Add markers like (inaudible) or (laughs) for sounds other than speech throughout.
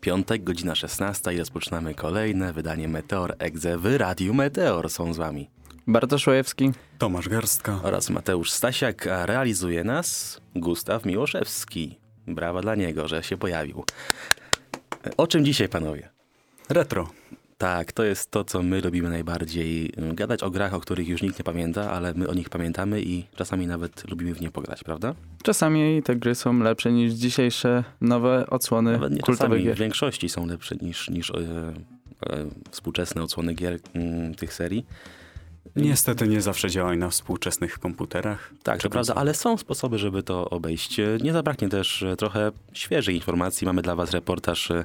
Piątek, godzina 16 i rozpoczynamy kolejne wydanie Meteor Exe w Radiu Meteor. Są z wami Bartosz Łojewski. Tomasz Garstka. oraz Mateusz Stasiak, a realizuje nas Gustaw Miłoszewski. Brawa dla niego, że się pojawił. O czym dzisiaj, panowie? Retro. Tak, to jest to, co my lubimy najbardziej. Gadać o grach, o których już nikt nie pamięta, ale my o nich pamiętamy i czasami nawet lubimy w nie pograć, prawda? Czasami te gry są lepsze niż dzisiejsze nowe odsłony Nawet nie kultowych czasami, gier. w większości są lepsze niż, niż e, e, współczesne odsłony gier mm, tych serii. Niestety nie zawsze działają na współczesnych komputerach. Tak, to prawda, ale są sposoby, żeby to obejść. Nie zabraknie też e, trochę świeżej informacji. Mamy dla Was reportaż e,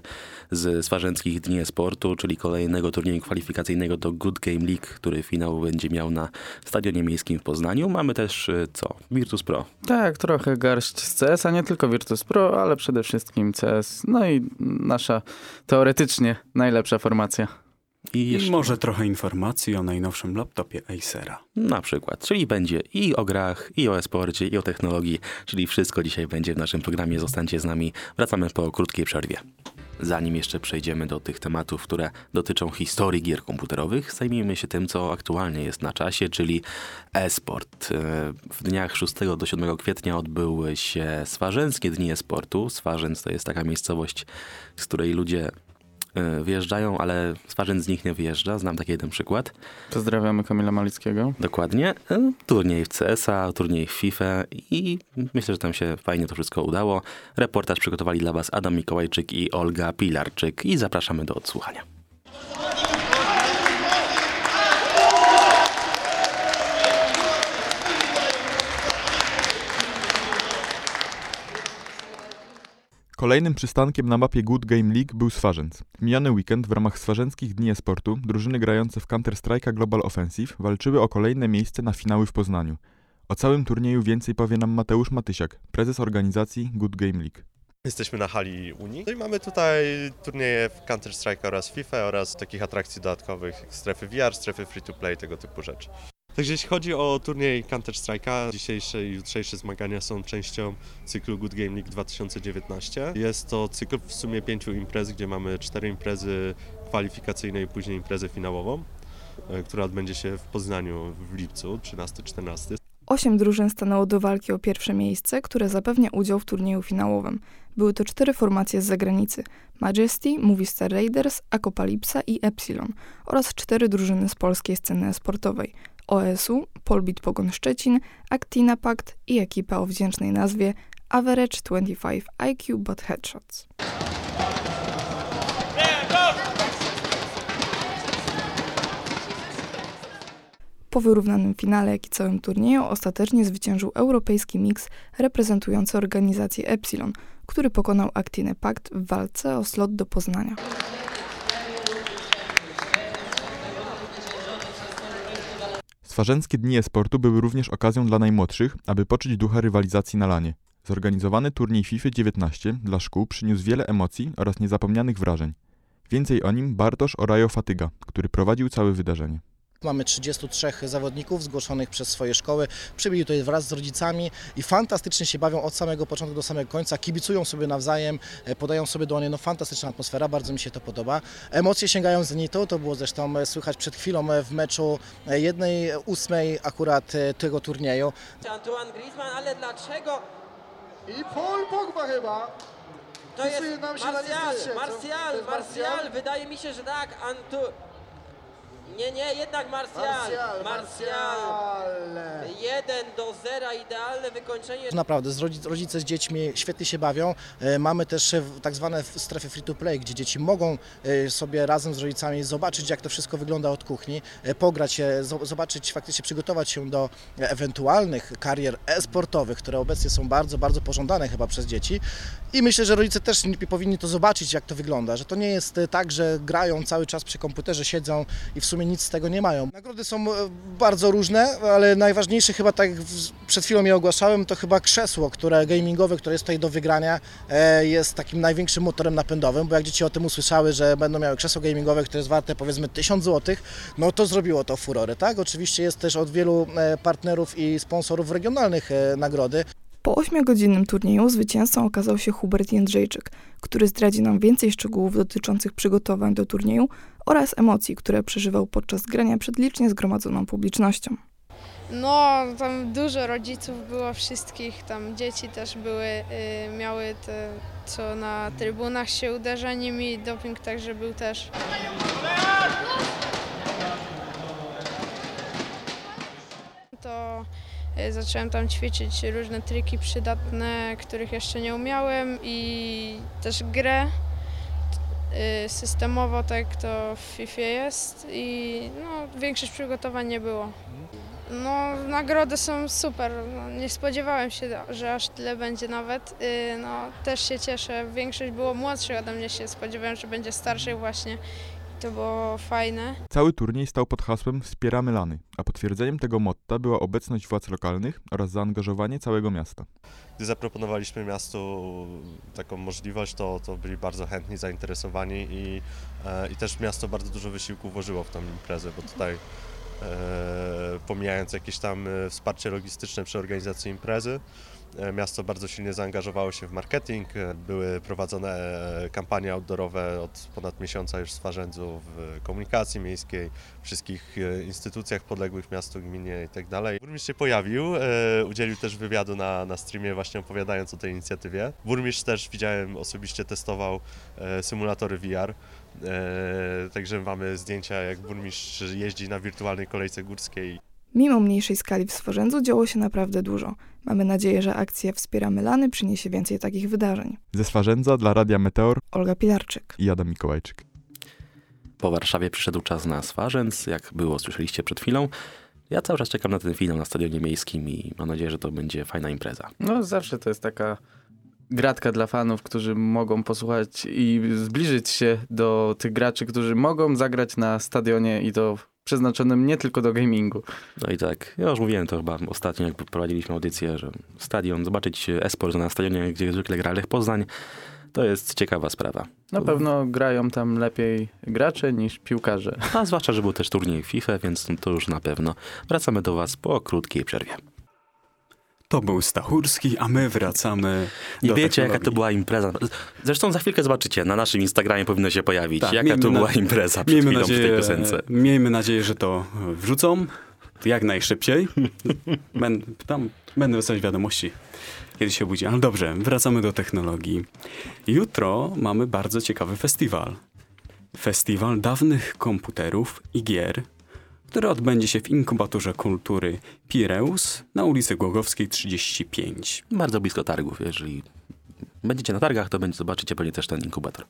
z Swarzęckich Dni Sportu, czyli kolejnego turnieju kwalifikacyjnego do Good Game League, który finał będzie miał na Stadionie Miejskim w Poznaniu. Mamy też e, co? Virtus Pro. Tak, trochę garść z CS, a nie tylko Virtus Pro, ale przede wszystkim CS. No i nasza teoretycznie najlepsza formacja. I I jeszcze może trochę informacji o najnowszym laptopie Acera. na przykład, czyli będzie i o grach, i o e-sporcie, i o technologii, czyli wszystko dzisiaj będzie w naszym programie. Zostańcie z nami. Wracamy po krótkiej przerwie. Zanim jeszcze przejdziemy do tych tematów, które dotyczą historii gier komputerowych, zajmijmy się tym, co aktualnie jest na czasie, czyli e-sport. E, W dniach 6 do 7 kwietnia odbyły się Swarzęskie Dni e-sportu. Swarzęc to jest taka miejscowość, z której ludzie wyjeżdżają, ale Swarzędz z nich nie wyjeżdża. Znam taki jeden przykład. Pozdrawiamy Kamila Malickiego. Dokładnie. E, Turniej w CS-a, turniej w FIFA i myślę, że tam się fajnie to wszystko udało. Reportaż przygotowali dla Was Adam Mikołajczyk i Olga Pilarczyk i zapraszamy do odsłuchania. Kolejnym przystankiem na mapie Good Game League był Swarzędz. Mijany weekend w ramach Swarzęckich Dni Esportu drużyny grające w Counter-Strike'a Global Offensive walczyły o kolejne miejsce na finały w Poznaniu. O całym turnieju więcej powie nam Mateusz Matysiak, prezes organizacji Good Game League. Jesteśmy na hali Unii no i mamy tutaj turnieje w Counter-Strike oraz FIFA oraz takich atrakcji dodatkowych, strefy VR, strefy free-to-play, tego typu rzeczy. Także jeśli chodzi o turniej Counter-Strike'a, dzisiejsze i jutrzejsze zmagania są częścią cyklu Good Game League 2019. Jest to cykl w sumie pięciu imprez, gdzie mamy cztery imprezy kwalifikacyjne i później imprezę finałową, e, która odbędzie się w Poznaniu w lipcu 13-14. Osiem drużyn stanęło do walki o pierwsze miejsce, które zapewnia udział w turnieju finałowym. Były to cztery formacje z zagranicy: Majesty, Movistar Raiders, Akopalypsa i Epsilon oraz cztery drużyny z polskiej sceny sportowej: OSU, Polbit Pogon Szczecin, Actina Pact i ekipa o wdzięcznej nazwie Average 25 IQ But Headshots. Po wyrównanym finale, jak i całym turnieju, ostatecznie zwyciężył europejski miks reprezentujący organizację Epsilon, który pokonał Actinę Pact w walce o slot do Poznania. Swarzęckie Dni Esportu były również okazją dla najmłodszych, aby poczuć ducha rywalizacji na lanie. Zorganizowany turniej FIFA 19 dla szkół przyniósł wiele emocji oraz niezapomnianych wrażeń. Więcej o nim Bartosz Orajo Fatyga, który prowadził całe wydarzenie. Mamy 33 zawodników zgłoszonych przez swoje szkoły. Przybyli tutaj wraz z rodzicami i fantastycznie się bawią od samego początku do samego końca. Kibicują sobie nawzajem, e, podają sobie dłonie. No fantastyczna atmosfera, bardzo mi się to podoba. Emocje sięgają zenitu, to było zresztą e, słychać przed chwilą e, w meczu jednej ósmej akurat tego turnieju. Antoine Griezmann, ale dlaczego I Paul Pogba chyba. to jest Martial, Martial, Martial? wydaje mi się, że tak, Antu... Nie, nie, jednak Martial, Martial, Martial. Martial. 1 do 0, idealne wykończenie. Naprawdę, z rodzic, rodzice z dziećmi świetnie się bawią. E, Mamy też e, w- tak zwane strefy free to play, gdzie dzieci mogą e, sobie razem z rodzicami zobaczyć, jak to wszystko wygląda od kuchni, e, pograć, zo- zobaczyć, faktycznie przygotować się do e, ewentualnych karier e-sportowych, które obecnie są bardzo, bardzo pożądane chyba przez dzieci. I myślę, że rodzice też nie- powinni to zobaczyć, jak to wygląda, że to nie jest e, tak, że grają cały czas przy komputerze, siedzą i w sumie nic z tego nie mają. Nagrody są e, bardzo różne, ale najważniejsze chyba, tak przed chwilą je ogłaszałem, to chyba krzesło, które gamingowe, które jest tutaj do wygrania, e, jest takim największym motorem napędowym, bo jak dzieci o tym usłyszały, że będą miały krzesło gamingowe, które jest warte powiedzmy 1000 zł, no to zrobiło to furorę, tak? Oczywiście jest też od wielu e, partnerów i sponsorów regionalnych nagrody. Po ośmiogodzinnym turnieju zwycięzcą okazał się Hubert Jędrzejczyk, który zdradzi nam więcej szczegółów dotyczących przygotowań do turnieju oraz emocji, które przeżywał podczas grania przed licznie zgromadzoną publicznością. No, tam dużo rodziców było wszystkich, tam dzieci też były, y, miały te, co na trybunach się uderza nimi, doping także był też. To zacząłem tam ćwiczyć różne triki przydatne, których jeszcze nie umiałem i też grę y, systemowo, tak to w FIFA jest i no, większość przygotowań nie było. No, nagrody są super. No, nie spodziewałem się, że aż tyle będzie nawet. Yy, no, też się cieszę. Większość było młodszych ode mnie się spodziewałem, że będzie starszych właśnie. To było fajne. Cały turniej stał pod hasłem Wspieramy Lany, a potwierdzeniem tego motta była obecność władz lokalnych oraz zaangażowanie całego miasta. Gdy zaproponowaliśmy miastu taką możliwość, to, to byli bardzo chętni, zainteresowani i, e, i też miasto bardzo dużo wysiłku włożyło w tą imprezę, bo tutaj e, pomijając jakieś tam e, wsparcie logistyczne przy organizacji imprezy, miasto bardzo silnie zaangażowało się w marketing. e, Były prowadzone e, kampanie outdoorowe od ponad miesiąca już z Farzędzu w komunikacji miejskiej, wszystkich e, instytucjach podległych miastu, gminie i tak. Burmistrz się pojawił, e, udzielił też wywiadu na, na streamie właśnie opowiadając o tej inicjatywie. Burmistrz też widziałem osobiście testował e, symulatory VR. E, także mamy zdjęcia, jak burmistrz jeździ na wirtualnej kolejce górskiej. Mimo mniejszej skali w Sworzędzu działo się naprawdę dużo. Mamy nadzieję, że akcja Wspieramy Lany przyniesie więcej takich wydarzeń. Ze Swarzędza dla Radia Meteor Olga Pilarczyk. i Adam Mikołajczyk. Po Warszawie przyszedł czas na Swarzędz, jak było, słyszeliście przed chwilą. Ja cały czas czekam na ten finał na Stadionie Miejskim i mam nadzieję, że to będzie fajna impreza. No zawsze to jest taka gratka dla fanów, którzy mogą posłuchać i zbliżyć się do tych graczy, którzy mogą zagrać na stadionie i to przeznaczonym nie tylko do gamingu. No i tak, ja już mówiłem to chyba ostatnio, jak prowadziliśmy audycję, że stadion, zobaczyć esport na stadionie, gdzie zwykle gra Lech Poznań, to jest ciekawa sprawa. Na pewno grają tam lepiej gracze niż piłkarze. A zwłaszcza, że był też turniej FIFA, więc to już na pewno. Wracamy do Was po krótkiej przerwie. To był Stachurski, a my wracamy I do wiecie, jaka to była impreza. Zresztą za chwilkę zobaczycie, na naszym Instagramie powinno się pojawić, Tak, jaka to na- była impreza przed Miejmy nadzieję, w tej piosence. miejmy nadzieję, że to wrzucą jak najszybciej. (laughs) Ben, tam będę wysłać wiadomości, kiedy się budzi. Ale dobrze, wracamy do technologii. Jutro mamy bardzo ciekawy festiwal. Festiwal dawnych komputerów i gier, który odbędzie się w inkubatorze kultury Pireus na ulicy Głogowskiej 35. Bardzo blisko targów, jeżeli będziecie na targach, to będzie, zobaczycie pewnie też ten inkubator.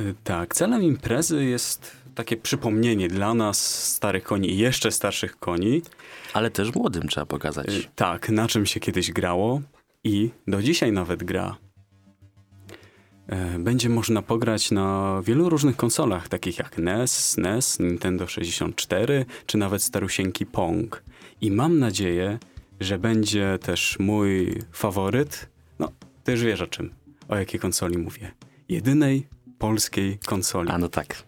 Y, Tak, celem imprezy jest takie przypomnienie dla nas, starych koni i jeszcze starszych koni, Ale też młodym trzeba pokazać. y, tak, na czym się kiedyś grało i do dzisiaj nawet gra. E, Będzie można pograć na wielu różnych konsolach, takich jak NES, SNES, Nintendo 64, czy nawet starusieńki Pong. I mam nadzieję, że będzie też mój faworyt, no, ty już wiesz o czym, o jakiej konsoli mówię. Jedynej polskiej konsoli. A no tak.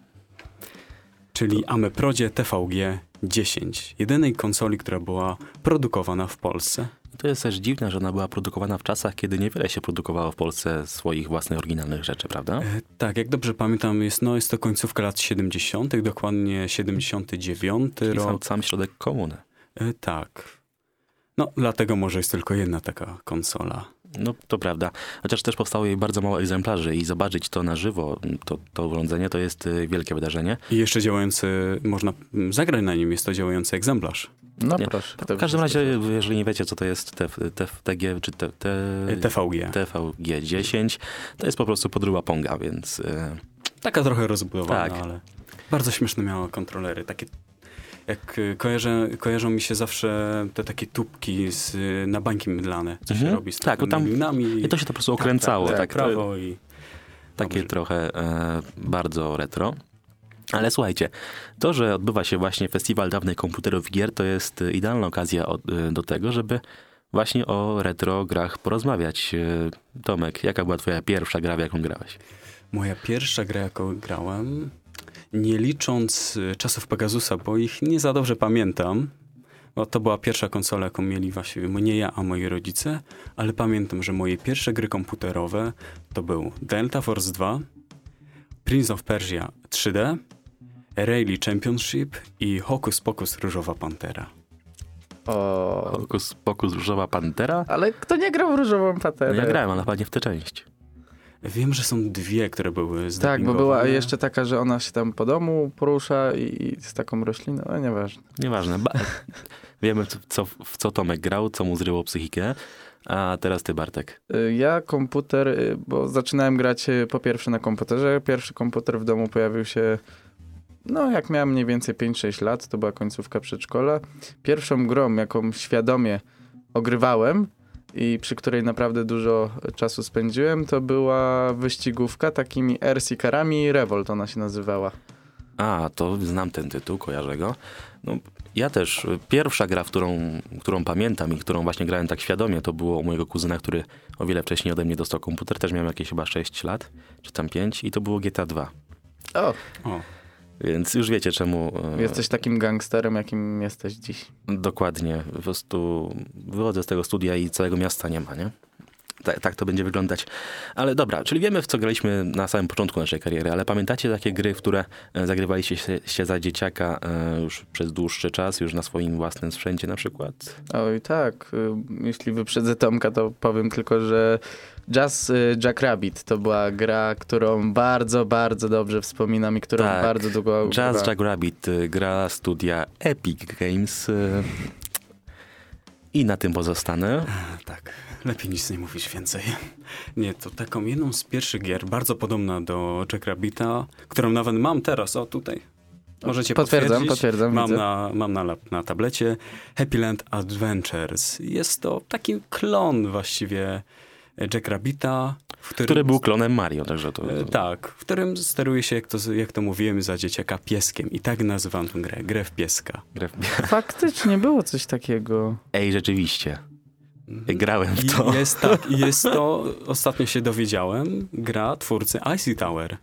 czyli Ameprodzie TVG 10, jedynej konsoli, która była produkowana w Polsce. To jest też dziwne, że ona była produkowana w czasach, kiedy niewiele się produkowało w Polsce swoich własnych oryginalnych rzeczy, prawda? E, tak, jak dobrze pamiętam, jest, no, jest to końcówka lat 70., dokładnie 79 Czyli sam, rok. sam środek komuny. E, tak. No, dlatego może jest tylko jedna taka konsola. No to prawda. Chociaż też powstało jej bardzo mało egzemplarzy i zobaczyć to na żywo, to, to urządzenie, to jest y, wielkie wydarzenie. I jeszcze działający, można zagrać na nim, jest to działający egzemplarz. No Nie, proszę. W każdym razie, jeżeli nie wiecie, co to jest TF, TFTG czy T, T, E, TVG. TVG10, to jest po prostu podróba Ponga, więc y, Taka trochę rozbudowana, Tak. ale bardzo śmieszne miała kontrolery. Takie, jak y, kojarzę, kojarzą mi się zawsze te takie tubki z, y, na bańki mydlane, co się Mhm. robi z Tak, tam- i to się to po prostu okręcało. tak, Tak, tak, prawo i... Takie Dobrze. trochę e, bardzo retro. Ale słuchajcie, to, że odbywa się właśnie festiwal dawnych komputerów gier, to jest idealna okazja od, e, do tego, żeby właśnie o retro grach porozmawiać. E, Tomek, jaka była twoja pierwsza gra, w jaką grałeś? Moja pierwsza gra, jaką grałem, nie licząc y, czasów Pegasusa, bo ich nie za dobrze pamiętam, O, to była pierwsza konsola, jaką mieli właściwie nie ja, a moi rodzice, ale pamiętam, że moje pierwsze gry komputerowe to był Delta Force 2, Prince of Persia 3D, Rally Championship i Hocus Pocus Różowa Pantera. O, Hokus pokus Różowa Pantera? ale kto nie grał w Różową Paterę? No ja grałem, ale chyba nie w tę część. Wiem, że są dwie, które były Tak, bo była jeszcze taka, że ona się tam po domu porusza i, i z taką rośliną, ale nieważne. Nieważne. Ba- (laughs) Wiemy, co- co, w co Tomek grał, co mu zryło psychikę. A teraz ty, Bartek. Y, Ja komputer, y, bo zaczynałem grać y, po pierwsze na komputerze. Pierwszy komputer w domu pojawił się, no jak miałem mniej więcej 5-6 lat, to była końcówka przedszkola. Pierwszą grą, jaką świadomie ogrywałem i przy której naprawdę dużo czasu spędziłem, to była wyścigówka takimi RC karami Revolt ona się nazywała. A, to znam ten tytuł, kojarzę go. No, ja też, pierwsza gra, w którą, którą pamiętam i którą właśnie grałem tak świadomie, to było u mojego kuzyna, który o wiele wcześniej ode mnie dostał komputer. Też miałem jakieś chyba 6 lat, czy tam 5 i to było GTA 2. O, O, Więc już wiecie czemu... e, jesteś takim gangsterem, jakim jesteś dziś. Dokładnie. Po prostu wychodzę z tego studia i całego miasta nie ma, nie? Tak, tak to będzie wyglądać. Ale dobra, czyli wiemy, w co graliśmy na samym początku naszej kariery, ale pamiętacie takie gry, w które e, zagrywaliście się, się za dzieciaka e, już przez dłuższy czas, już na swoim własnym sprzęcie na przykład? Oj tak, y, jeśli wyprzedzę Tomka, to powiem tylko, że Jazz y, Jackrabbit to była gra, którą bardzo, bardzo dobrze wspominam i którą Tak. bardzo długo Jazz grałem. Jackrabbit, y, gra studia Epic Games i na tym pozostanę. tak. Lepiej nic nie mówić więcej. (laughs) Nie, to taką jedną z pierwszych gier, bardzo podobna do Jackrabbita, którą nawet mam teraz, o tutaj. Możecie Potwierdzam, potwierdzić. potwierdzam, Mam, widzę. na, mam na, na tablecie Happy Land Adventures. Jest to taki klon właściwie Jackrabbita, w którym... Który był klonem Mario, także to... E, Tak, w którym steruje się, jak to, jak to mówiłem, za dzieciaka pieskiem. I tak nazywam tę grę, grę w pieska. Grę w- Faktycznie było coś takiego. Ej, rzeczywiście. Grałem w I to. jest tak, jest to, (laughs) ostatnio się dowiedziałem, gra twórcy Icy Tower,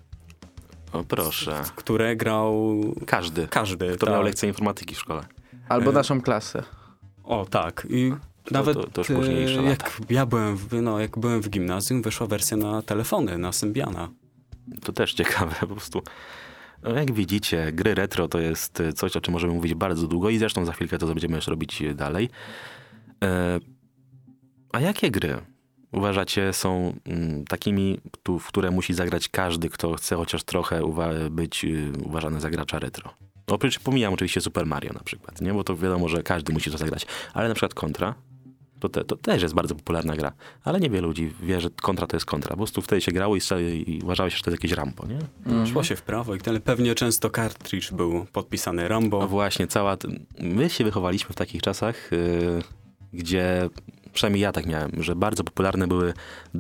O, proszę. w które grał Każdy. każdy. Kto tak. miał lekcję informatyki w szkole. Albo E, naszą klasę. O, tak. I nawet to- to już e, lata. jak ja byłem, w, no, jak byłem w gimnazjum, wyszła wersja na telefony, na Symbiana. To też ciekawe, po prostu. No, jak widzicie, gry retro to jest coś, o czym możemy mówić bardzo długo i zresztą za chwilkę to będziemy już robić dalej. E, a jakie gry uważacie są mm, takimi, w które musi zagrać każdy, kto chce chociaż trochę być y, uważany za gracza retro? Oprócz, pomijam oczywiście Super Mario na przykład, nie? bo to wiadomo, że każdy musi to zagrać, ale na przykład Contra, to, te, to też jest bardzo popularna gra, ale niewiele ludzi wie, że Contra to jest Contra. Po prostu wtedy się grało i, i uważało się, że to jest jakieś Rambo, nie? Mhm. Szło się w prawo i tyle. Pewnie często cartridge był podpisany Rambo. No właśnie, cała. My się wychowaliśmy w takich czasach, yy, gdzie przynajmniej ja tak miałem, że bardzo popularne były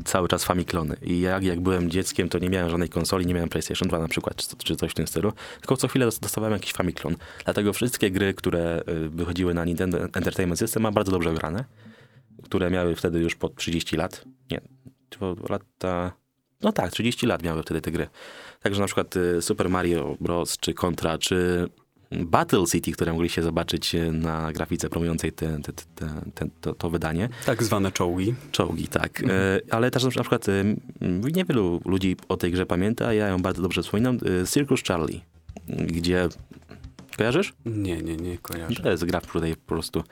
cały czas Famiklony. I jak, jak byłem dzieckiem, to nie miałem żadnej konsoli, nie miałem PlayStation 2 na przykład, czy, czy coś w tym stylu, tylko co chwilę dos- dostawałem jakiś Famiklon. Dlatego wszystkie gry, które y, wychodziły na Nintendo Entertainment System, mam bardzo dobrze grane, które miały wtedy już po 30 lat. Nie, lata... No tak, 30 lat miały wtedy te gry. Także na przykład y, Super Mario Bros. czy Contra, czy Battle City, które mogliście zobaczyć y, na grafice promującej te, te, te, to, to wydanie. Tak zwane czołgi. Czołgi, tak. E, ale też na przykład e, niewielu ludzi o tej grze pamięta, a ja ją bardzo dobrze wspominam. E, Circus Charlie, gdzie... Kojarzysz? Nie, nie, nie kojarzę. To jest gra, w której po prostu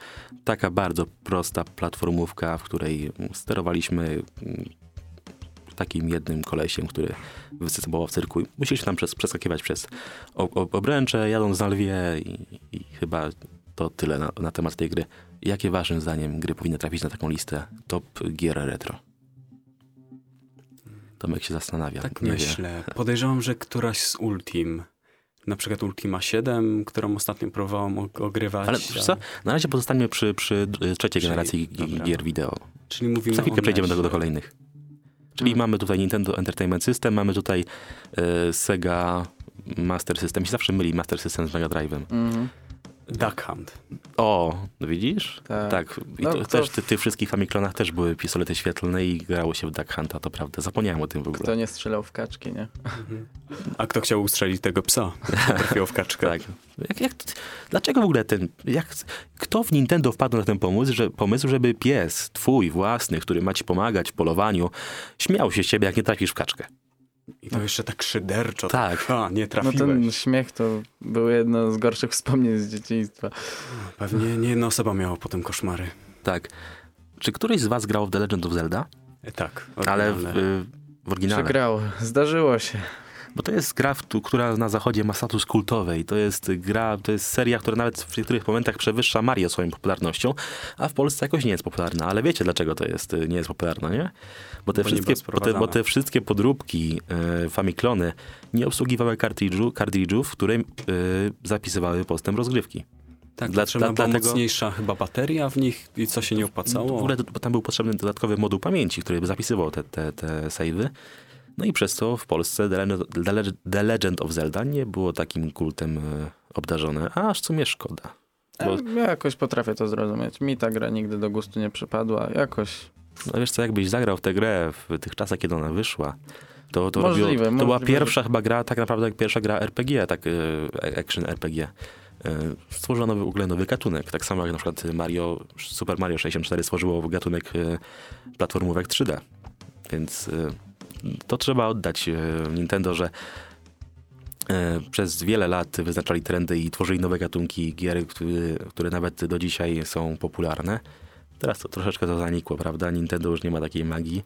taka bardzo prosta platformówka, w której sterowaliśmy takim jednym kolesiem, który występował w cyrku. Musieliśmy tam przez, przeskakiwać przez obręcze, jadąc na lwie i, i chyba to tyle na, na temat tej gry. Jakie waszym zdaniem gry powinny trafić na taką listę top gier retro? Tomek się zastanawia. Tak nie wie. myślę. Podejrzewam, że któraś z Ultim, na przykład Ultima 7, którą ostatnio próbowałem og- ogrywać. Ale wiesz co? Na razie pozostańmy przy, przy trzeciej Przy- generacji dobra. gier wideo. Czyli mówimy Za chwilkę przejdziemy do, do kolejnych. Czyli Hmm. mamy tutaj Nintendo Entertainment System, mamy tutaj e, Sega Master System. Się zawsze myli Master System z Mega Drive'em. Mhm. Duck Hunt. O, no widzisz? Tak. Tak. I No, to, to- też w tych wszystkich Famiclonach też były pistolety świetlne i grało się w Duck Hunta, to prawda. Zapomniałem o tym w ogóle. Kto nie strzelał w kaczki, nie? A kto chciał ustrzelić tego psa? Trafiło w kaczkę. (laughs) Tak. Jak, jak, dlaczego w ogóle ten. Jak, kto w Nintendo wpadł na ten pomysł, że, pomysł, żeby pies, twój własny, który ma ci pomagać w polowaniu, śmiał się z ciebie, jak nie trafisz w kaczkę? I to jeszcze tak szyderczo. Tak. (laughs) Ha, nie No trafiłeś. ten śmiech to było jedno z gorszych wspomnień z dzieciństwa. Pewnie nie jedna osoba miała potem koszmary. Tak. Czy któryś z was grał w The Legend of Zelda? E, tak. Ale w, oryginalne. w oryginale. Przegrało. Zdarzyło się. Bo to jest gra, w która na zachodzie ma status kultowej. To jest gra, to jest seria, która nawet w niektórych momentach przewyższa Mario swoją popularnością, a w Polsce jakoś nie jest popularna. Ale wiecie, dlaczego to jest, nie jest popularna, nie? Bo te, Bo wszystkie, bo te, bo te wszystkie podróbki y, Famiclony nie obsługiwały kartridżu, kartridżów, które y, zapisywały postęp rozgrywki. tak, dla- potrzebna dla- była dlatego- mocniejsza chyba bateria w nich i co się nie W opłacało. ogóle bo tam był potrzebny dodatkowy moduł pamięci, który by zapisywał te, te, te save'y. No i przez to w Polsce The Legend, of Zelda nie było takim kultem e, obdarzone, a aż w sumie szkoda. Bo, Ja jakoś potrafię to zrozumieć. Mi ta gra nigdy do gustu nie przypadła. Jakoś no wiesz co, jakbyś zagrał w tę grę w tych czasach, kiedy ona wyszła, to, to, Możliwe, robiło, to była możliwe, pierwsza chyba gra, tak naprawdę pierwsza gra RPG, tak e, action RPG. E, Stworzono w ogóle nowy gatunek, tak samo jak na przykład Mario, Super Mario 64 stworzyło gatunek e, platformówek 3D. Więc e, to trzeba oddać e, Nintendo, że e, przez wiele lat wyznaczali trendy i tworzyli nowe gatunki gier, które, nawet do dzisiaj są popularne. Teraz to troszeczkę to zanikło, prawda? Nintendo już nie ma takiej magii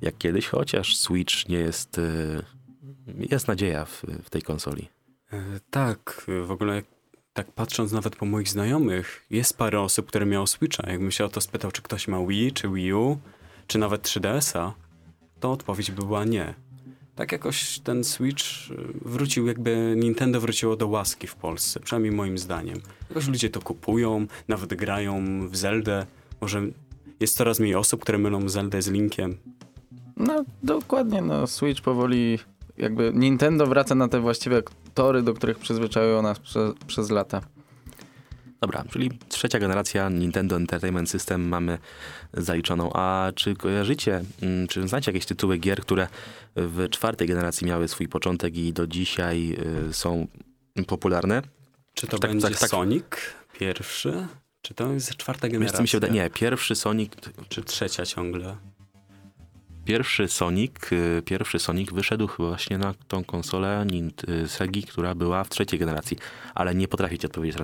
jak kiedyś, chociaż Switch nie jest... e, Jest nadzieja w, w tej konsoli. Tak, w ogóle tak patrząc nawet po moich znajomych, jest parę osób, które miało Switcha. Jakbym się o to spytał, czy ktoś ma Wii, czy Wii U, czy nawet 3DS-a, to odpowiedź by była nie. Tak jakoś ten Switch y, wrócił, jakby Nintendo wróciło do łaski w Polsce, przynajmniej moim zdaniem. Jakoś ludzie to kupują, nawet grają w Zeldę. Może jest coraz mniej osób, które mylą Zeldę z Linkiem. No dokładnie, no Switch powoli jakby Nintendo wraca na te właściwe tory, do których przyzwyczaiło nas prze, przez lata. Dobra, czyli trzecia generacja Nintendo Entertainment System mamy zaliczoną. A czy kojarzycie, mm, czy znacie jakieś tytuły gier, które w czwartej generacji miały swój początek i do dzisiaj y, są popularne? Czy to Tak, będzie tak, tak. Sonic pierwszy? Czy to jest czwarta generacja? mi się wydaje? Nie, pierwszy Sonic, Czy trzecia ciągle? Pierwszy Sonic, y, pierwszy Sonic wyszedł właśnie na tą konsolę y, Segi, która była w trzeciej generacji, ale nie potrafię ci odpowiedzieć,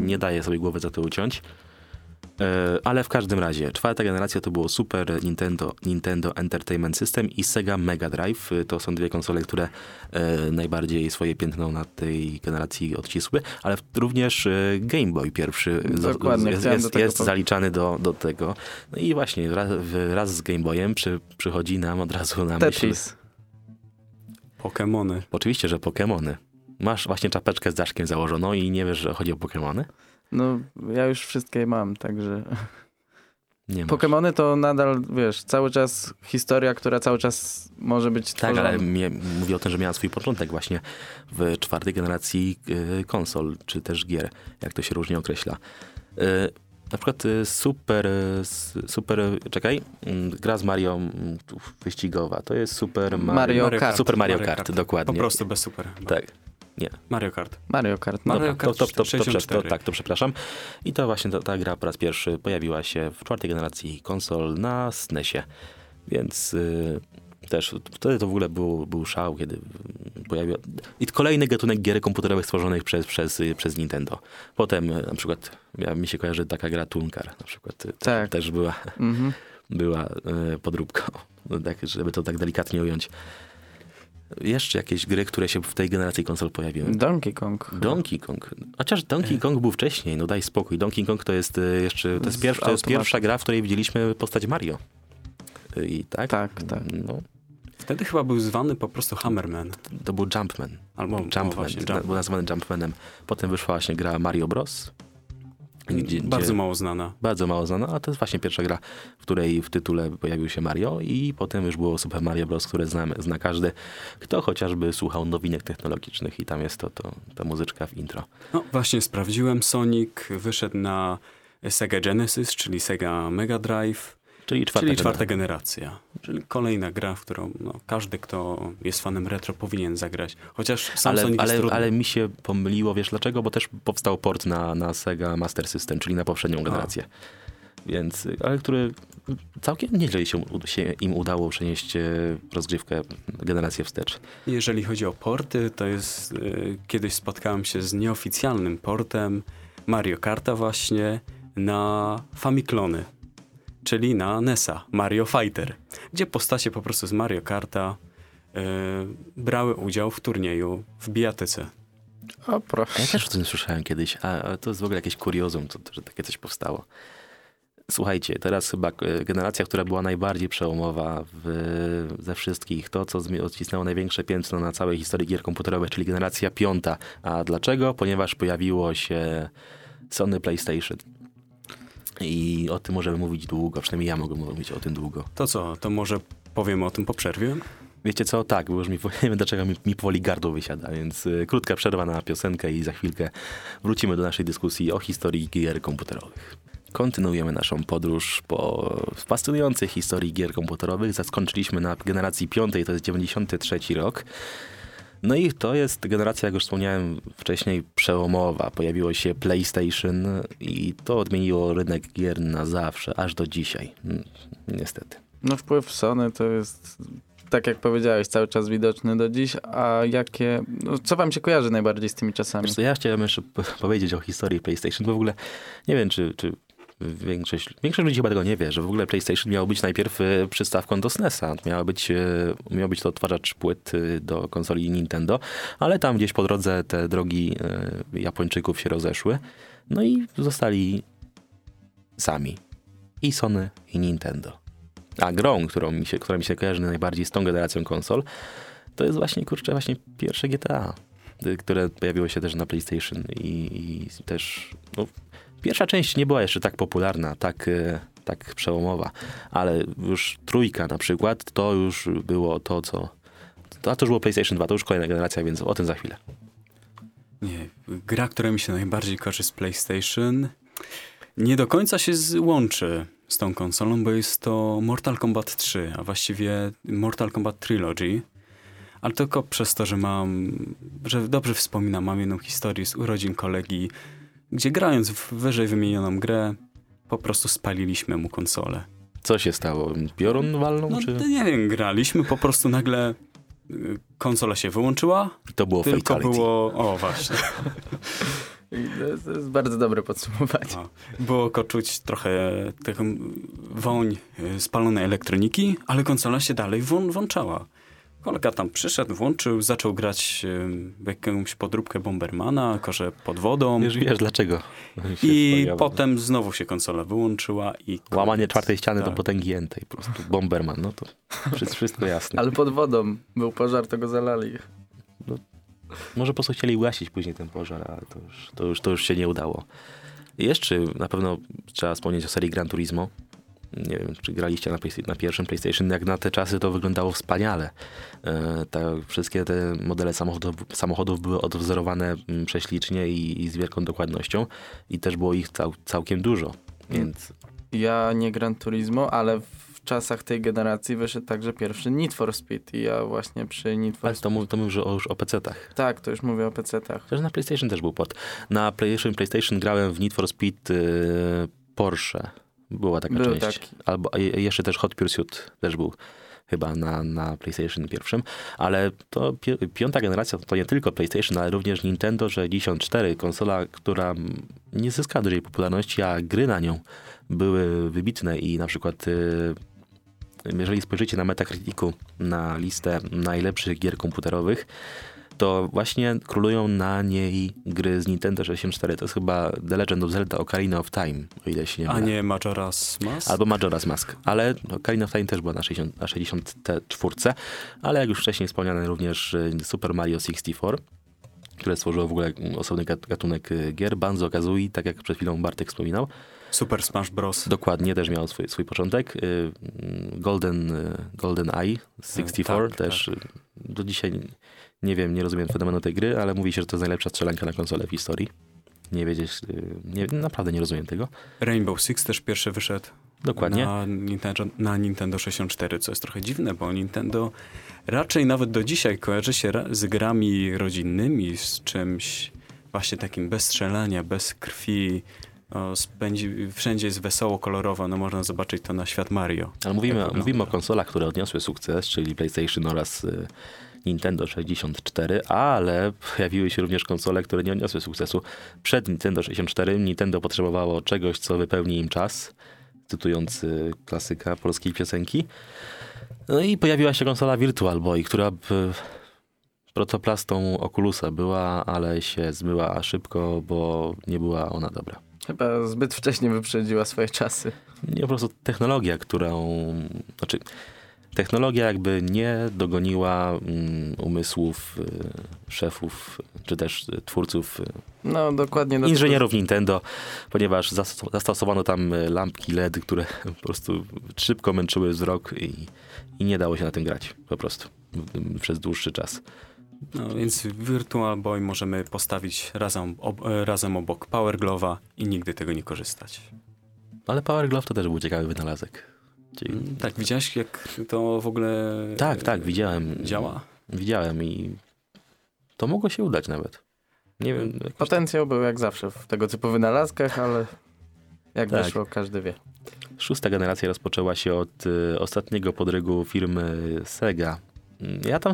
nie daję sobie głowy za to uciąć. E, Ale w każdym razie, czwarta generacja to było Super Nintendo, Nintendo Entertainment System i Sega Mega Drive. Y, To są dwie konsole, które e, najbardziej swoje piętno na tej generacji odcisły, ale również e, Game Boy pierwszy z- Dokładnie, jest, do jest, jest zaliczany do, do tego. No i właśnie wraz, wraz z Game Boyem przy, przychodzi nam od razu na myśl. Tetris. Pokémony. Oczywiście, że Pokémony. Masz właśnie czapeczkę z daszkiem założoną i nie wiesz, że chodzi o Pokémony? No ja już wszystkie mam, także... Nie. Pokemony to nadal, wiesz, cały czas historia, która cały czas może być Tak, tworzona. ale mnie, mówię o tym, że miała swój początek właśnie w czwartej generacji y, konsol, czy też gier, jak to się różnie określa. Y, na przykład y, super, super, czekaj, mm, gra z Mario mm, wyścigowa, to jest Super Mario, Mario Kart. Super Mario, Mario Kart, Kart. dokładnie. Po prostu bez super. chyba. Tak, Mario Kart. Mario Kart. Mario Dobra, Kart to, to, to, to, to, 64. tak, to przepraszam. I to właśnie ta, ta gra po raz pierwszy pojawiła się w czwartej generacji konsol na SNESie. Więc y, też wtedy to w ogóle był, był szał, kiedy pojawił... I kolejny gatunek gier komputerowych stworzonych przez, przez, y, przez Nintendo. Potem y, na przykład, ja, mi się kojarzy taka gra Tunkar, na przykład Tak. też była, Mhm. była y, podróbką. No, tak, żeby to tak delikatnie ująć. Jeszcze jakieś gry, które się w tej generacji konsol pojawiły. Donkey Kong. Donkey Kong. Chociaż Donkey Kong był wcześniej, no daj spokój. Donkey Kong to jest y, jeszcze, to jest, to jest pierwsza gra, w której widzieliśmy postać Mario. I tak? Tak, tak. No, Wtedy chyba był zwany po prostu Hammerman. to był Jumpman. Albo Jumpman, o, właśnie, na- był nazwany Jumpmanem. Potem wyszła właśnie gra Mario Bros. Gdzie, Bardzo gdzie, mało znana. Bardzo mało znana, a to jest właśnie pierwsza gra, w której w tytule pojawił się Mario i potem już było Super Mario Bros., które znamy, zna każdy, kto chociażby słuchał nowinek technologicznych i tam jest to, to ta muzyczka w intro. No właśnie sprawdziłem, Sonic wyszedł na Sega Genesis, czyli Sega Mega Drive, Czyli czwarta, czyli generacja. czwarta generacja. Czyli kolejna gra, w którą no, każdy, kto jest fanem retro, powinien zagrać. Chociaż sam Ale, ale, trudny. ale mi się pomyliło, wiesz dlaczego? Bo też powstał port na, na Sega Master System, czyli na poprzednią generację. Więc, ale który całkiem nieźle się, się im udało przenieść e, rozgrywkę generację wstecz. Jeżeli chodzi o porty, to jest... y, kiedyś spotkałem się z nieoficjalnym portem Mario Karta właśnie na Famiclony, czyli na NESa, Mario Fighter, gdzie postacie po prostu z Mario Karta y, brały udział w turnieju w bijatyce. O, A proszę. ja też o tym słyszałem kiedyś, a, a to jest w ogóle jakieś kuriozum, to, to, że takie coś powstało. Słuchajcie, teraz chyba e, generacja, która była najbardziej przełomowa w, ze wszystkich, to co odcisnęło największe piętno na całej historii gier komputerowych, czyli generacja piąta. A dlaczego? Ponieważ pojawiło się Sony PlayStation. I o tym możemy mówić długo, przynajmniej ja mogę mówić o tym długo. To co, to może powiemy o tym po przerwie? Wiecie co? Tak, bo już mi, (laughs) nie wiem dlaczego mi, mi powoli gardło wysiada, więc y, krótka przerwa na piosenkę i za chwilkę wrócimy do naszej dyskusji o historii gier komputerowych. Kontynuujemy naszą podróż po fascynującej historii gier komputerowych. Zaskończyliśmy na generacji piątej, to jest 93 rok. No i to jest generacja, jak już wspomniałem wcześniej, przełomowa. Pojawiło się PlayStation i to odmieniło rynek gier na zawsze, aż do dzisiaj. Mm, Niestety. No wpływ Sony to jest, tak jak powiedziałeś, cały czas widoczny do dziś, a jakie, no, co wam się kojarzy najbardziej z tymi czasami? Wiesz co, ja chciałem jeszcze powiedzieć o historii PlayStation, bo w ogóle nie wiem, czy, czy większość, większość ludzi chyba tego nie wie, że w ogóle PlayStation miał być najpierw e, przystawką do SNESa. Miał być, e, miał być to odtwarzacz płyt e, do konsoli Nintendo, ale tam gdzieś po drodze te drogi Japończyków się rozeszły. No i zostali sami. I Sony, i Nintendo. A grą, którą mi się, która mi się kojarzy najbardziej z tą generacją konsol, to jest właśnie, kurczę, właśnie pierwsze GTA, y, które pojawiło się też na PlayStation i, i też, no, pierwsza część nie była jeszcze tak popularna, tak, y, tak przełomowa, ale już trójka na przykład, to już było to, co, to, a to już było PlayStation 2, to już kolejna generacja, więc o tym za chwilę. Nie, gra, która mi się najbardziej kojarzy z PlayStation, nie do końca się łączy z tą konsolą, bo jest to Mortal Kombat 3, a właściwie Mortal Kombat Trilogy. Ale tylko przez to, że mam, że dobrze wspominam, mam jedną historię z urodzin kolegi, gdzie grając w wyżej wymienioną grę, po prostu spaliliśmy mu konsolę. Co się stało? Piorun walną, No czy to nie wiem, graliśmy, po prostu nagle y, konsola się wyłączyła, to było tylko fatality? było... O, właśnie. (laughs) I to jest, bardzo dobre podsumowanie. O, było czuć trochę taką woń y, spalonej elektroniki, ale konsola się dalej włą- włączała. Kolega tam przyszedł, włączył, zaczął grać w jakąś podróbkę Bombermana, korze pod wodą. Już wiesz dlaczego. (laughs) I potem znowu się konsola wyłączyła i... Łamanie koniec. czwartej ściany do Tak. potęgi entej, po prostu Bomberman, no to wszystko, jasne. Ale pod wodą był pożar, to go zalali. Może po prostu chcieli ugasić później ten pożar, ale to już, to już, to już się nie udało. I Jeszcze na pewno trzeba wspomnieć o serii Gran Turismo. Nie wiem, czy graliście na, na pierwszym PlayStation. Jak na te czasy to wyglądało wspaniale. E, te, wszystkie te modele samochodów, samochodów były odwzorowane mm, prześlicznie i, i z wielką dokładnością. I też było ich cał, całkiem dużo. Więc Ja nie Gran Turismo, ale w czasach tej generacji wyszedł także pierwszy Need for Speed i ja właśnie przy Need for ale to, mów- to mówię już o, już o PC-tach. Tak, to już mówię o PC-tach. Chociaż na PlayStation też był port. Na PlayStation, PlayStation grałem w Need for Speed y, Porsche. Była taka Był część. taki. Albo jeszcze też Hot Pursuit też był chyba na, na PlayStation pierwszym. Ale to pi piąta generacja to nie tylko PlayStation, ale również Nintendo 64, konsola, która nie zyskała dużej popularności, a gry na nią były wybitne i na przykład y, jeżeli spojrzycie na Metacriticu, na listę najlepszych gier komputerowych, to właśnie królują na niej gry z Nintendo 64. To jest chyba The Legend of Zelda Ocarina of Time, o ile się nie A mylę. nie Majora's Mask? Albo Majora's Mask. Ale Ocarina of Time też była na, 60, na 64, ale jak już wcześniej wspomniane również y, Super Mario 64. które stworzyło w ogóle osobny gatunek y, gier. Banzo Kazooie, tak jak przed chwilą Bartek wspominał. Super Smash Bros. Dokładnie, też miał swój, swój początek. Y, Golden, Golden Eye 64 tak, też tak. do dzisiaj nie wiem, nie rozumiem fenomenu tej gry, ale mówi się, że to jest najlepsza strzelanka na konsolę w historii. Nie wiedzieć, nie, naprawdę nie rozumiem tego. Rainbow Six też pierwszy wyszedł. Dokładnie. Na Nintendo, na Nintendo 64, co jest trochę dziwne, bo Nintendo raczej nawet do dzisiaj kojarzy się z grami rodzinnymi, z czymś właśnie takim bez strzelania, bez krwi. O, spędzi, wszędzie jest wesoło, kolorowo, no można zobaczyć to na świat Mario. Ale mówimy, mówimy o konsolach, które odniosły sukces, czyli PlayStation oraz y, Nintendo 64, ale pojawiły się również konsole, które nie odniosły sukcesu. Przed Nintendo 64 Nintendo potrzebowało czegoś, co wypełni im czas, cytując y, klasyka polskiej piosenki. No i pojawiła się konsola Virtual Boy, która protoplastą Oculusa była, ale się zmyła szybko, bo nie była ona dobra. Chyba zbyt wcześnie wyprzedziła swoje czasy. Nie, po prostu technologia, którą... Znaczy, technologia jakby nie dogoniła um, umysłów y, szefów, czy też twórców, no, dokładnie, inżynierów Nintendo, ponieważ zastosowano tam lampki LED, które po prostu szybko męczyły wzrok i, i nie dało się na tym grać po prostu przez dłuższy czas. No więc Virtual Boy możemy postawić razem, ob, razem obok Power Glove'a i nigdy tego nie korzystać. Ale Power Glove to też był ciekawy wynalazek. Czyli... Tak, widziałeś jak to w ogóle Tak, tak, widziałem. Działa? Widziałem i to mogło się udać nawet. Nie wiem. Potencjał był jak zawsze w tego typu wynalazkach, ale jak tak. wyszło, każdy wie. Szósta generacja rozpoczęła się od y, ostatniego podrygu firmy Sega. Ja tam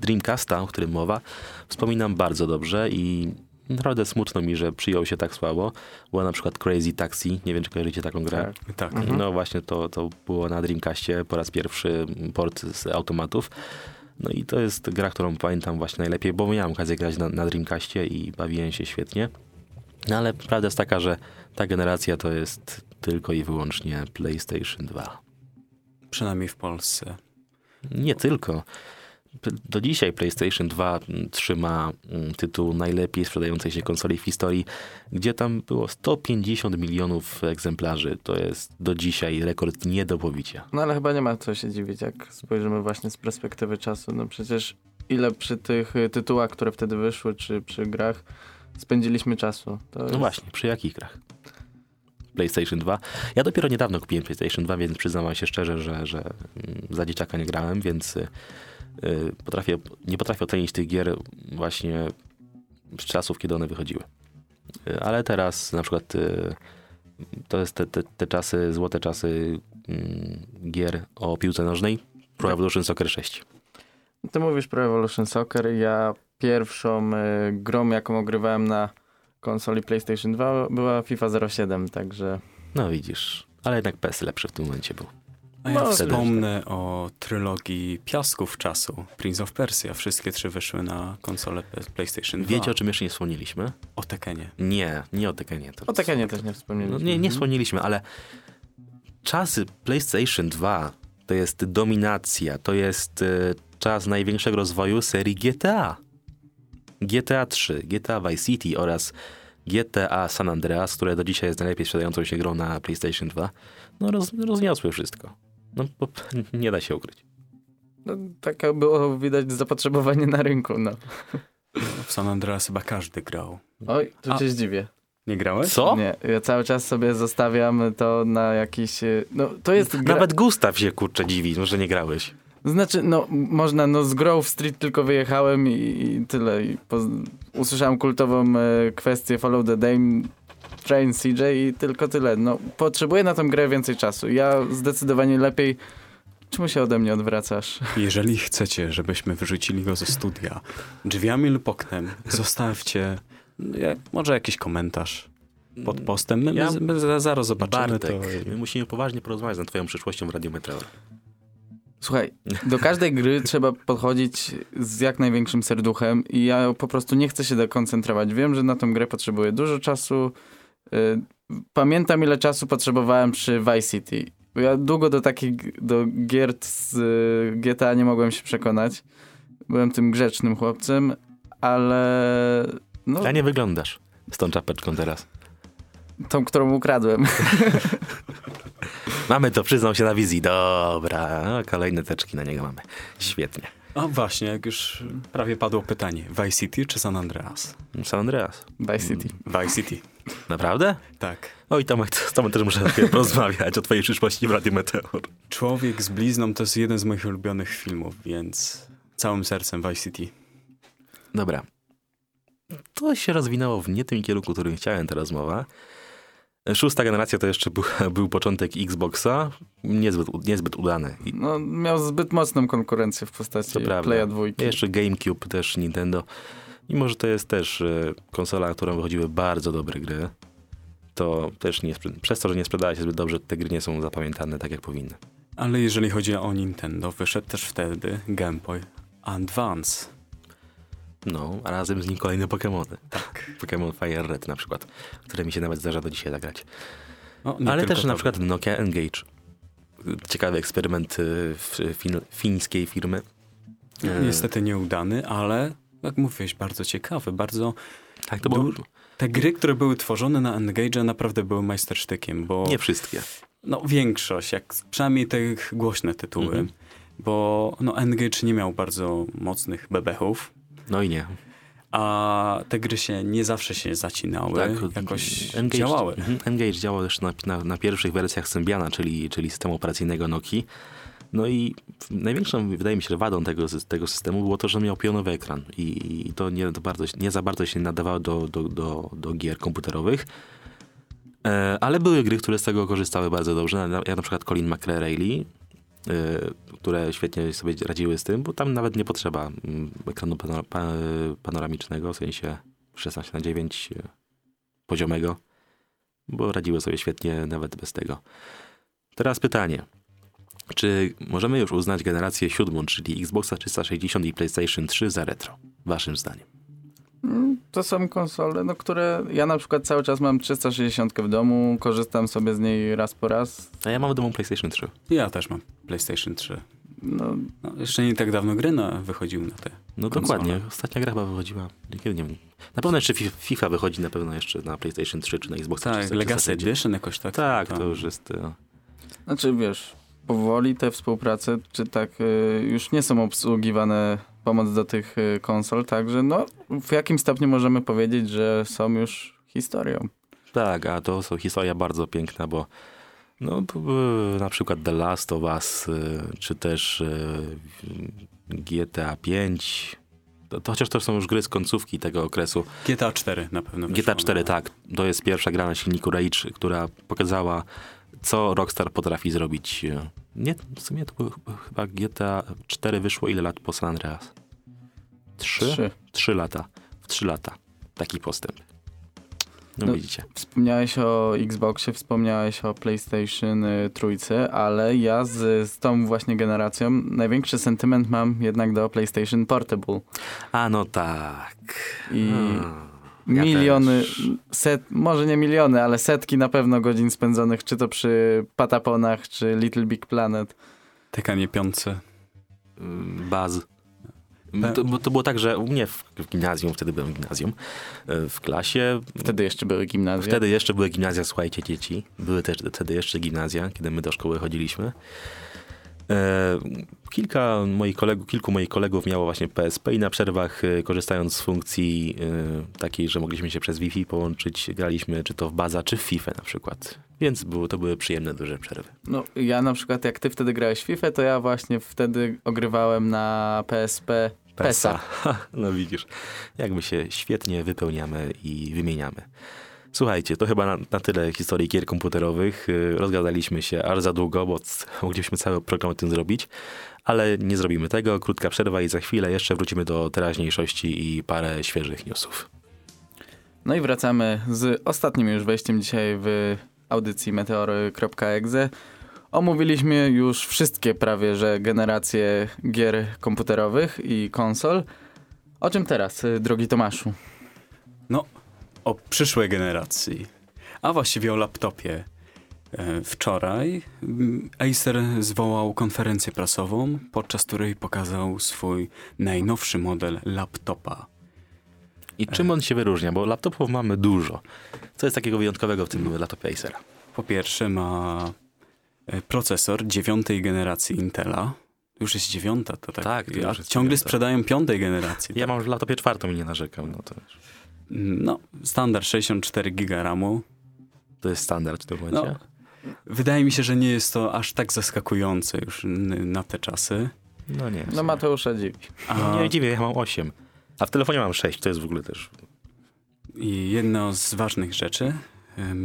Dreamcasta, o którym mowa, wspominam bardzo dobrze i naprawdę smutno mi, że przyjął się tak słabo. Była na przykład Crazy Taxi, nie wiem czy kojarzycie taką grę. Tak. tak. Mhm. No właśnie to, to było na Dreamcastie po raz pierwszy port z automatów. No i to jest gra, którą pamiętam właśnie najlepiej, bo miałem okazję grać na, na Dreamcastie i bawiłem się świetnie. No ale prawda jest taka, że ta generacja to jest tylko i wyłącznie PlayStation 2. Przynajmniej w Polsce. Nie tylko. Do dzisiaj PlayStation 2 trzyma mm, tytuł najlepiej sprzedającej się konsoli w historii, gdzie tam było 150 milionów egzemplarzy. To jest do dzisiaj rekord nie do pobicia. No ale chyba nie ma co się dziwić, jak spojrzymy właśnie z perspektywy czasu. No przecież ile przy tych tytułach, które wtedy wyszły, czy przy grach spędziliśmy czasu. To no jest... właśnie, przy jakich grach? PlayStation 2. Ja dopiero niedawno kupiłem PlayStation 2, więc przyznam się szczerze, że, że mm, za dzieciaka nie grałem, więc y, y, potrafię, nie potrafię ocenić tych gier właśnie z czasów, kiedy one wychodziły. Y, ale teraz na przykład to jest te, te, te czasy, złote czasy mm, gier o piłce nożnej Pro Evolution Soccer 6. Ty mówisz Pro Evolution Soccer, ja pierwszą grą, jaką ogrywałem na konsoli PlayStation 2 była FIFA 07, także... No widzisz, ale jednak PS lepszy w tym momencie był. A ja no, wspomnę o trylogii Piasków Czasu, Prince of Persia. Wszystkie trzy wyszły na konsolę PlayStation 2. Wiecie, o czym jeszcze nie wspomnieliśmy? O Tekenie. Nie, nie o Tekenie. To o Tekenie też nie wspomnieliśmy. No, nie, nie wspomnieliśmy, ale czasy PlayStation 2 to jest dominacja, to jest y, czas największego rozwoju serii GTA. GTA 3, GTA Vice City oraz GTA San Andreas, które do dzisiaj jest najlepiej sprzedającą się grą na PlayStation 2, no roz, rozniosły wszystko. No bo (laughs) nie da się ukryć. No, taka było widać zapotrzebowanie na rynku, no. W San Andreas chyba każdy grał. Oj, tu A, cię zdziwię. Nie grałeś? Co? Nie, ja cały czas sobie zostawiam to na jakiś, no to jest... Gra... Nawet Gustaw się kurczę dziwi, że nie grałeś. Znaczy, no można, no z Grove Street tylko wyjechałem i, i tyle. I usłyszałem kultową e, kwestię Follow the Dame, Train CJ i tylko tyle. No potrzebuję na tą grę więcej czasu. Ja zdecydowanie lepiej Czemu się ode mnie odwracasz? Jeżeli chcecie, żebyśmy wyrzucili go ze studia drzwiami lub oknem, zostawcie może jakiś komentarz pod postem. My, ja, my, my zaraz zobaczymy Bartek, to. My musimy poważnie porozmawiać nad twoją przyszłością w Radio Meteor. Słuchaj, do każdej gry (laughs) trzeba podchodzić z jak największym serduchem i ja po prostu nie chcę się dekoncentrować. Wiem, że na tą grę potrzebuję dużo czasu. Y, pamiętam ile czasu potrzebowałem przy Vice City. Ja długo do takich do gier z y, GTA nie mogłem się przekonać. Byłem tym grzecznym chłopcem, ale no, A nie wyglądasz z tą czapeczką teraz. tą, którą ukradłem. (laughs) Mamy to, przyznał się na wizji. Dobra, kolejne teczki na niego mamy. Świetnie. A właśnie, jak już prawie padło pytanie, Vice City czy San Andreas? San Andreas. Vice City. Vice City, (laughs) Naprawdę? tak. Oj, Tomek, z Tomem też muszę (laughs) chwilę porozmawiać o twojej przyszłości w Radiu Meteor. Człowiek z blizną to jest jeden z moich ulubionych filmów, więc całym sercem Vice City. Dobra. To się rozwinęło w nie tym kierunku, którym chciałem ta rozmowa. Szósta generacja to jeszcze był, (laughs) był początek Xboxa. Niezbyt, niezbyt udany. No, miał zbyt mocną konkurencję w postaci To prawda. Playa 2. jeszcze GameCube, też Nintendo. Mimo, że to jest też e, konsola, na którą wychodziły bardzo dobre gry, to też nie, przez to, że nie sprzedała się zbyt dobrze, te gry nie są zapamiętane tak, jak powinny. Ale jeżeli chodzi o Nintendo, wyszedł też wtedy Game Boy Advance. No, a razem z nim kolejne Pokémony. Tak. Pokémon Fire Red na przykład, które mi się nawet zdarza do dzisiaj zagrać. No, Ale też na przykład Nokia Engage. Ciekawy eksperyment y, w- fin, fińskiej firmy. E, Niestety nieudany, ale jak mówiłeś, bardzo ciekawy, bardzo... Tak, to było... Te gry, które były tworzone na Engage naprawdę były majstersztykiem, bo... Nie wszystkie. No większość, jak przynajmniej te głośne tytuły, Mhm. bo no Engage nie miał bardzo mocnych bebechów, No i nie. a te gry się nie zawsze się zacinały, jakoś Engage, działały. mhm, Engage działał też na, na, na pierwszych wersjach Symbiana, czyli, czyli systemu operacyjnego Nokii. No i największą, wydaje mi się, wadą tego, tego systemu było to, że miał pionowy ekran i, i to, nie, to bardzo, nie za bardzo się nadawało do, do, do, do gier komputerowych. E, ale były gry, które z tego korzystały bardzo dobrze. Jak na przykład Colin McRae, które świetnie sobie radziły z tym, bo tam nawet nie potrzeba mm, ekranu panora, pa, panoramicznego, w sensie 16 na 9 e, poziomego, bo radziły sobie świetnie nawet bez tego. Teraz pytanie. Czy możemy już uznać generację siódmą, czyli Xboxa 360 i PlayStation 3 za retro? Waszym zdaniem. Mm, To są konsole, no, które ja na przykład cały czas mam 360 w domu, korzystam sobie z niej raz po raz. A ja mam w domu PlayStation 3. Ja też mam PlayStation 3. No, No, jeszcze nie tak dawno gry na, wychodziły na te No konsole. dokładnie. Ostatnia gra chyba wychodziła. Kiedy nie wiem. Na pewno jeszcze Fi- FIFA wychodzi na pewno jeszcze na PlayStation 3 czy na Xbox Tak, 360. Legacy Edition jakoś tak. Tak, tam. to już jest. e, Znaczy wiesz, powoli te współprace, czy tak y, już nie są obsługiwane pomoc do tych y, konsol, także no w jakim stopniu możemy powiedzieć, że są już historią. Tak, a to są historia bardzo piękna, bo no, na przykład The Last of Us, y, czy też y, GTA 5, to, to chociaż to są już gry z końcówki tego okresu. GTA 4 na pewno wyszło, GTA 4, no. tak, to jest pierwsza gra na silniku Rage, która pokazała, co Rockstar potrafi zrobić. Nie, w sumie to chyba GTA 4 wyszło ile lat po San Andreas? Trzy? Trzy. Trzy lata. W trzy lata. Taki postęp. No, No, widzicie. Wspomniałeś o Xboxie, wspomniałeś o PlayStation y, trójce, ale ja z, z tą właśnie generacją największy sentyment mam jednak do PlayStation Portable. A no tak. I ja miliony, też. set, może nie miliony, ale setki na pewno godzin spędzonych, czy to przy Pataponach, czy Little Big Planet. Tekanie piątce. Mm, Baz. To, bo to było tak, że u mnie w, w gimnazjum, wtedy byłem w gimnazjum, e, w klasie, Wtedy jeszcze były gimnazja. wtedy jeszcze były gimnazja, słuchajcie dzieci, były też wtedy jeszcze gimnazja, kiedy my do szkoły chodziliśmy. E, kilka moich kolegów, kilku moich kolegów miało właśnie PSP i na przerwach, e, korzystając z funkcji takiej, że mogliśmy się przez Wi-Fi połączyć, graliśmy czy to w Baza, czy w FIFA na przykład. Więc było, to były przyjemne, duże przerwy. No, ja na przykład jak ty wtedy grałeś w FIFA, to ja właśnie wtedy ogrywałem na PSP PESA. (laughs) No widzisz, jak my się świetnie wypełniamy i wymieniamy. Słuchajcie, to chyba na, na tyle historii gier komputerowych. Yy, Rozgadaliśmy się aż za długo, bo (laughs) mogliśmy cały program o tym zrobić, ale nie zrobimy tego. Krótka przerwa i za chwilę jeszcze wrócimy do teraźniejszości i parę świeżych newsów. No i wracamy z ostatnim już wejściem dzisiaj w audycji meteory.exe. Omówiliśmy już wszystkie prawie, że generacje gier komputerowych i konsol. O czym teraz, y, drogi Tomaszu? No, o przyszłej generacji. A właściwie o laptopie. E, Wczoraj mm, Acer zwołał konferencję prasową, podczas której pokazał swój najnowszy model laptopa. I czym on się wyróżnia? Bo laptopów mamy dużo. Co jest takiego wyjątkowego w tym laptopie Acera? Po pierwsze ma e, procesor dziewiątej generacji Intela. Już jest dziewiąta, to tak. Tak, to już a jest ciągle dziewiąta. sprzedają piątej generacji. Ja mam w laptopie czwartą i nie narzekam. No to, No, standard 64 giga RAMu. to jest standard w tym momencie. No, wydaje mi się, że nie jest to aż tak zaskakujące już na te czasy. No nie. No Mateusza dziwi. A, Nie dziwię, ja mam 8. A w telefonie mam 6, to jest w ogóle też. I jedno z ważnych rzeczy,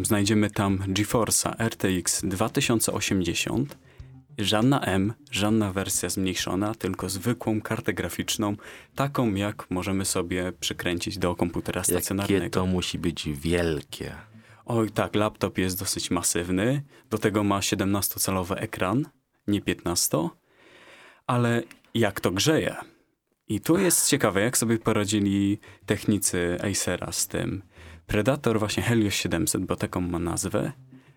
znajdziemy tam GeForce'a RTX 2080, żadna M, żadna wersja zmniejszona, tylko zwykłą kartę graficzną, taką jak możemy sobie przykręcić do komputera Jakie stacjonarnego. to musi być wielkie. Oj tak, laptop jest dosyć masywny, do tego ma 17-calowy ekran, nie 15, ale jak to grzeje? I tu jest ciekawe, jak sobie poradzili technicy Acera z tym. Predator właśnie Helios 700, bo taką ma nazwę,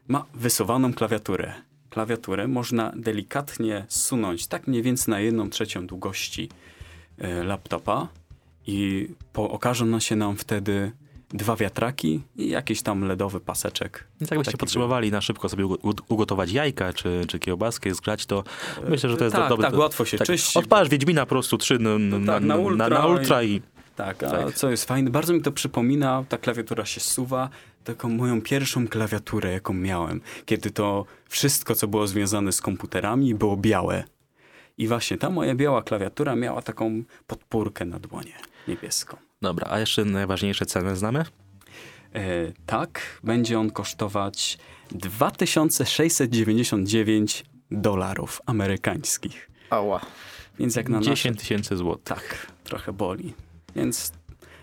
ma wysuwaną klawiaturę. Klawiaturę można delikatnie sunąć, tak mniej więcej na jedną trzecią długości e, laptopa i po, okażą się nam wtedy dwa wiatraki i jakiś tam ledowy paseczek. Więc jakbyście Taki potrzebowali na szybko sobie ugo- ugotować jajka czy, czy kiełbaskę, zgrzać, to myślę, że to jest tak, dobry... tak, łatwo się czyści. Odpalasz Wiedźmina po prostu 3 na, na, tak, na na, ultra na, i- ultra i... Tak, a Tak. co jest fajne, bardzo mi to przypomina, ta klawiatura się suwa, taką moją pierwszą klawiaturę, jaką miałem, kiedy to wszystko, co było związane z komputerami, było białe. I właśnie ta moja biała klawiatura miała taką podpórkę na dłonie niebieską. Dobra, a jeszcze najważniejsze ceny znamy? E, tak, będzie on kosztować 2699 dolarów amerykańskich. Ała. Więc jak na nasze 10 tysięcy złotych. Tak, trochę boli. Więc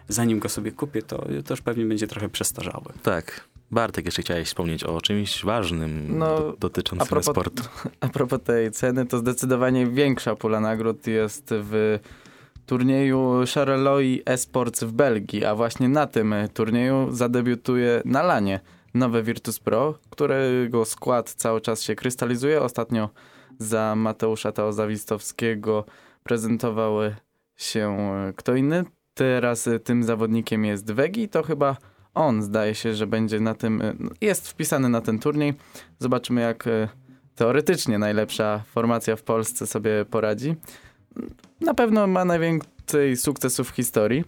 zanim go sobie kupię, to, to już pewnie będzie trochę przestarzały. Tak. Bartek, jeszcze chciałeś wspomnieć o czymś ważnym No, do, dotyczącym a propos- sportu. (laughs) A propos tej ceny, to zdecydowanie większa pula nagród jest w turnieju Charleroi Esports w Belgii, a właśnie na tym turnieju zadebiutuje na lanie nowe Virtus Pro, którego skład cały czas się krystalizuje. Ostatnio za Mateusza Teozawistowskiego prezentował się kto inny. Teraz y, tym zawodnikiem jest Wegi, to chyba on zdaje się, że będzie na tym, y, jest wpisany na ten turniej. Zobaczymy jak y, teoretycznie najlepsza formacja w Polsce sobie poradzi. Na pewno ma najwięcej sukcesów w historii.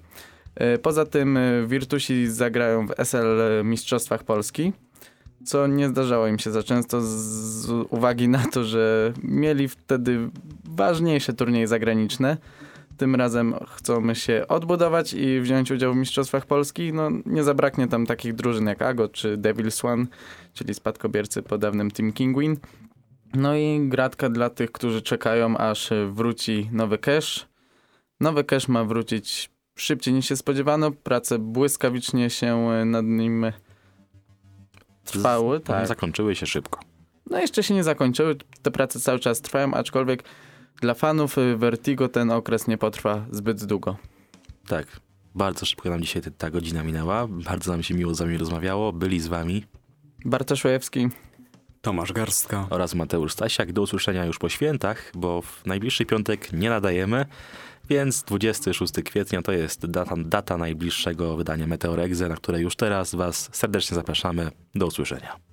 Poza tym Virtusi zagrają w SL Mistrzostwach Polski, co nie zdarzało im się za często z uwagi na to, że mieli wtedy ważniejsze turnieje zagraniczne. Tym razem chcą się odbudować i wziąć udział w Mistrzostwach Polski. No, nie zabraknie tam takich drużyn jak Ago czy Devil's One, czyli spadkobiercy po dawnym Team Kingwin. No i gratka dla tych, którzy czekają, aż wróci nowy cache. Nowy cache ma wrócić szybciej niż się spodziewano. Prace błyskawicznie się nad nim trwały. Tak. Zakończyły się szybko. No jeszcze się nie zakończyły. Te prace cały czas trwają, aczkolwiek dla fanów y, Vertigo ten okres nie potrwa zbyt długo. Tak. Bardzo szybko nam dzisiaj ta godzina minęła. Bardzo nam się miło z wami rozmawiało. Byli z wami Bartosz Łajewski, Tomasz Garstka. oraz Mateusz Stasiak. Do usłyszenia już po świętach, bo w najbliższy piątek nie nadajemy, więc 26 kwietnia to jest data, data najbliższego wydania Meteor Exe, na które już teraz was serdecznie zapraszamy. Do usłyszenia.